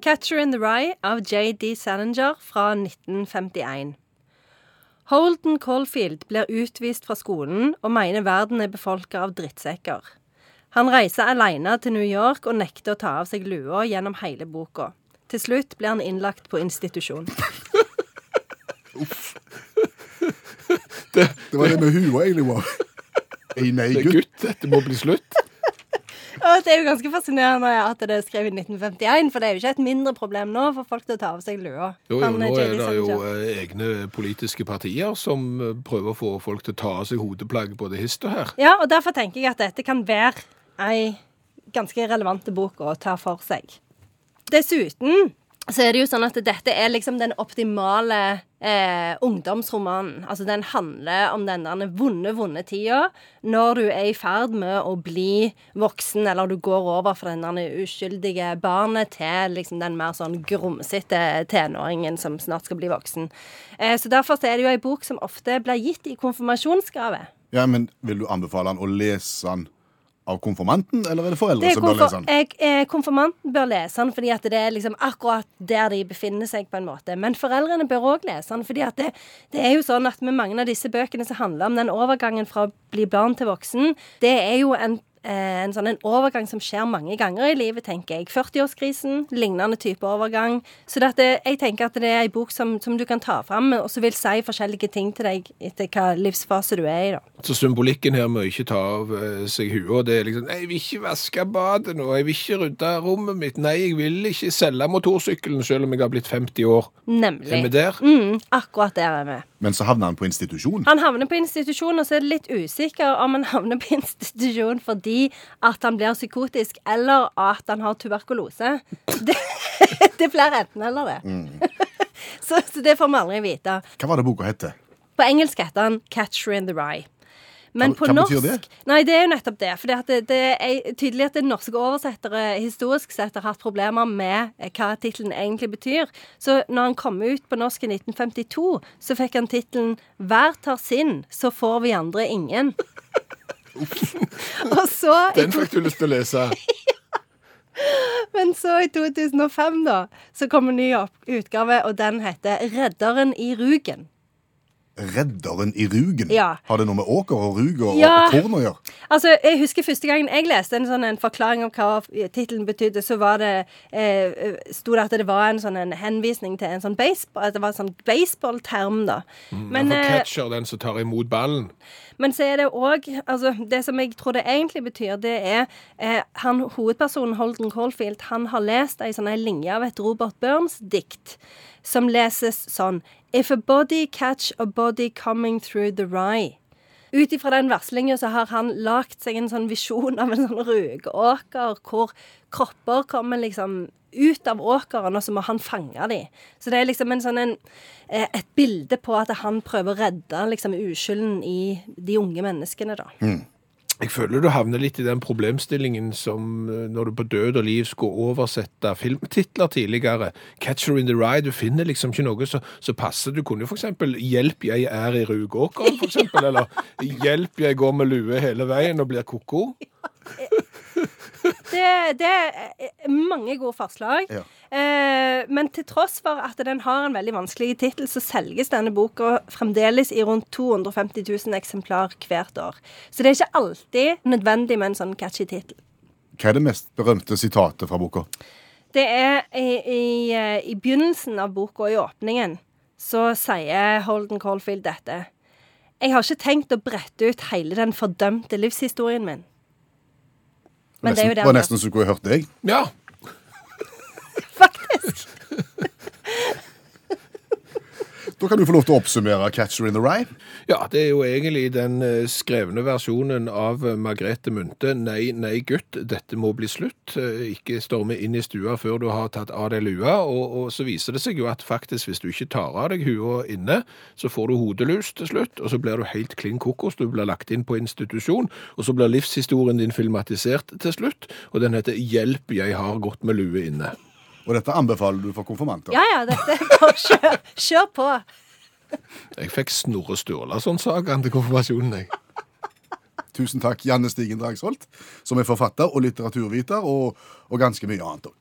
'Catcher in the Rye' av J.D. Salinger fra 1951. Holden Caulfield blir utvist fra skolen og mener verden er befolka av drittsekker. Han reiser alene til New York og nekter å ta av seg lua gjennom hele boka. Til slutt blir han innlagt på institusjon. Uff. Det var det med hua egentlig var. Ei nei, Det gutt. gutt, dette må bli slutt. Og det er jo ganske fascinerende at det er skrevet i 1951, for det er jo ikke et mindre problem nå for folk til å ta av seg lua. Jo, jo, nå er det jo eh, egne politiske partier som eh, prøver å få folk til å ta av seg hodeplagg både hist og her. Ja, og derfor tenker jeg at dette kan være ei ganske relevante bok å ta for seg. Dessuten så er det jo sånn at dette er liksom den optimale eh, ungdomsromanen. Altså den handler om den der vonde, vonde tida når du er i ferd med å bli voksen, eller du går over fra den der uskyldige barnet til liksom den mer sånn grumsete tenåringen som snart skal bli voksen. Eh, så derfor er det jo ei bok som ofte blir gitt i konfirmasjonsgave. Ja, men Vil du anbefale han å lese han av konfirmanten, eller er det foreldre Det er som bør lese han? jeg, eh, konfirmanten bør lese den fordi at det er liksom akkurat der de befinner seg. på en måte. Men foreldrene bør òg lese den. fordi at det, det er jo sånn at med mange av disse bøkene som handler om den overgangen fra å bli barn til voksen, det er jo en, eh, en sånn en overgang som skjer mange ganger i livet, tenker jeg. 40-årskrisen, lignende type overgang. Så det jeg tenker at det er ei bok som, som du kan ta fram, og som vil si forskjellige ting til deg etter hva livsfase du er i. da. Så symbolikken her med å ikke ta av eh, seg huet, det er liksom Nei, jeg vil ikke vaske badet nå, jeg vil ikke rydde rommet mitt, nei, jeg vil ikke selge motorsykkelen selv om jeg har blitt 50 år. Nemlig. Er vi der? Mm, akkurat der er vi. Men så havner han på institusjon. Han havner på institusjon, og så er det litt usikker om han havner på institusjon fordi at han blir psykotisk, eller at han har tuberkulose. Det, det blir enten eller, det. så, så det får vi aldri vite. Hva var det boka heter? På engelsk heter han 'Catcher in the Rye'. Men Hva- på hva norsk betyr det? Nei, det er jo nettopp det. For det, det er tydelig at det norske oversettere historisk sett har hatt problemer med eh, hva tittelen egentlig betyr. Så når han kom ut på norsk i 1952, så fikk han tittelen 'Hver tar sin, så får vi andre ingen'. Så Den fikk du lyst til å lese. Men så i 2005, da, så kom en ny utgave, og den heter 'Redderen i Rugen'. Redderen i Rugen. Ja. Har det noe med åker og rug og, Ja. og korn å gjøre? Altså, jeg husker første gangen jeg leste en sånn en forklaring om hva tittelen betydde, så var det eh, sto det at det var en sånn en henvisning til en sånn baseball, at det var en sånn baseballterm, da. Men, For eh, catcher, den som tar imot ballen. men så er det òg altså, Det som jeg tror det egentlig betyr, det er eh, han, Hovedpersonen Holden Caulfield han har lest ei sånn ei linje av et Robert Burns-dikt som leses sånn If a body catch a body coming through the rye. Ut ifra den varslinga så har han lagd seg en sånn visjon av en sånn rugåker hvor kropper kommer liksom ut av åkeren, og så må han fange dem. Så det er liksom en sånn en, eh, et bilde på at han prøver å redde liksom uskylden i de unge menneskene, da. Jeg føler du havner litt i den problemstillingen som eh, når du på død og liv skulle oversette filmtitler tidligere. Catcher in the Rye, du finner liksom ikke noe som så passer. Du kunne jo for eksempel 'Hjelp, jeg er i Rugåkeren', for eksempel. Eller 'Hjelp, jeg går med lue hele veien og blir ko-ko'. Det, det er mange gode forslag. Ja. Eh, men til tross for at den har en veldig vanskelig tittel, så selges denne boka fremdeles i rundt 250 000 eksemplar hvert år. Så det er ikke alltid nødvendig med en sånn catchy tittel. Hva er det mest berømte sitatet fra boka? Det er i, i, i begynnelsen av boka, i åpningen, så sier Holden Caulfield dette. Jeg har ikke tenkt å brette ut hele den fordømte livshistorien min. Men det er jo det var nesten så du kunne hørt deg. Ja, Da kan du få lov til å oppsummere 'Catcher in the Rye'. Ja, det er jo egentlig den eh, skrevne versjonen av Margrethe Munthe. Nei, nei gutt, dette må bli slutt. Eh, Ikke storme inn i stua før du har tatt av deg lua. Og, og så viser det seg jo at faktisk hvis du ikke tar av deg hua inne, så får du hodelus til slutt, og så blir du helt klin kokos. Du blir lagt inn på institusjon, og så blir livshistorien din filmatisert til slutt. Og den heter 'Hjelp, jeg har gått med lue inne'. Og dette anbefaler du for konfirmanter. Ja, ja, dette bare kjør, kjør på. Jeg fikk Snorre Sturlason-sagaen til konfirmasjonen, jeg. Tusen takk, Janne Stigen Drangsholt, som er forfatter og litteraturviter, og, og ganske mye annet òg.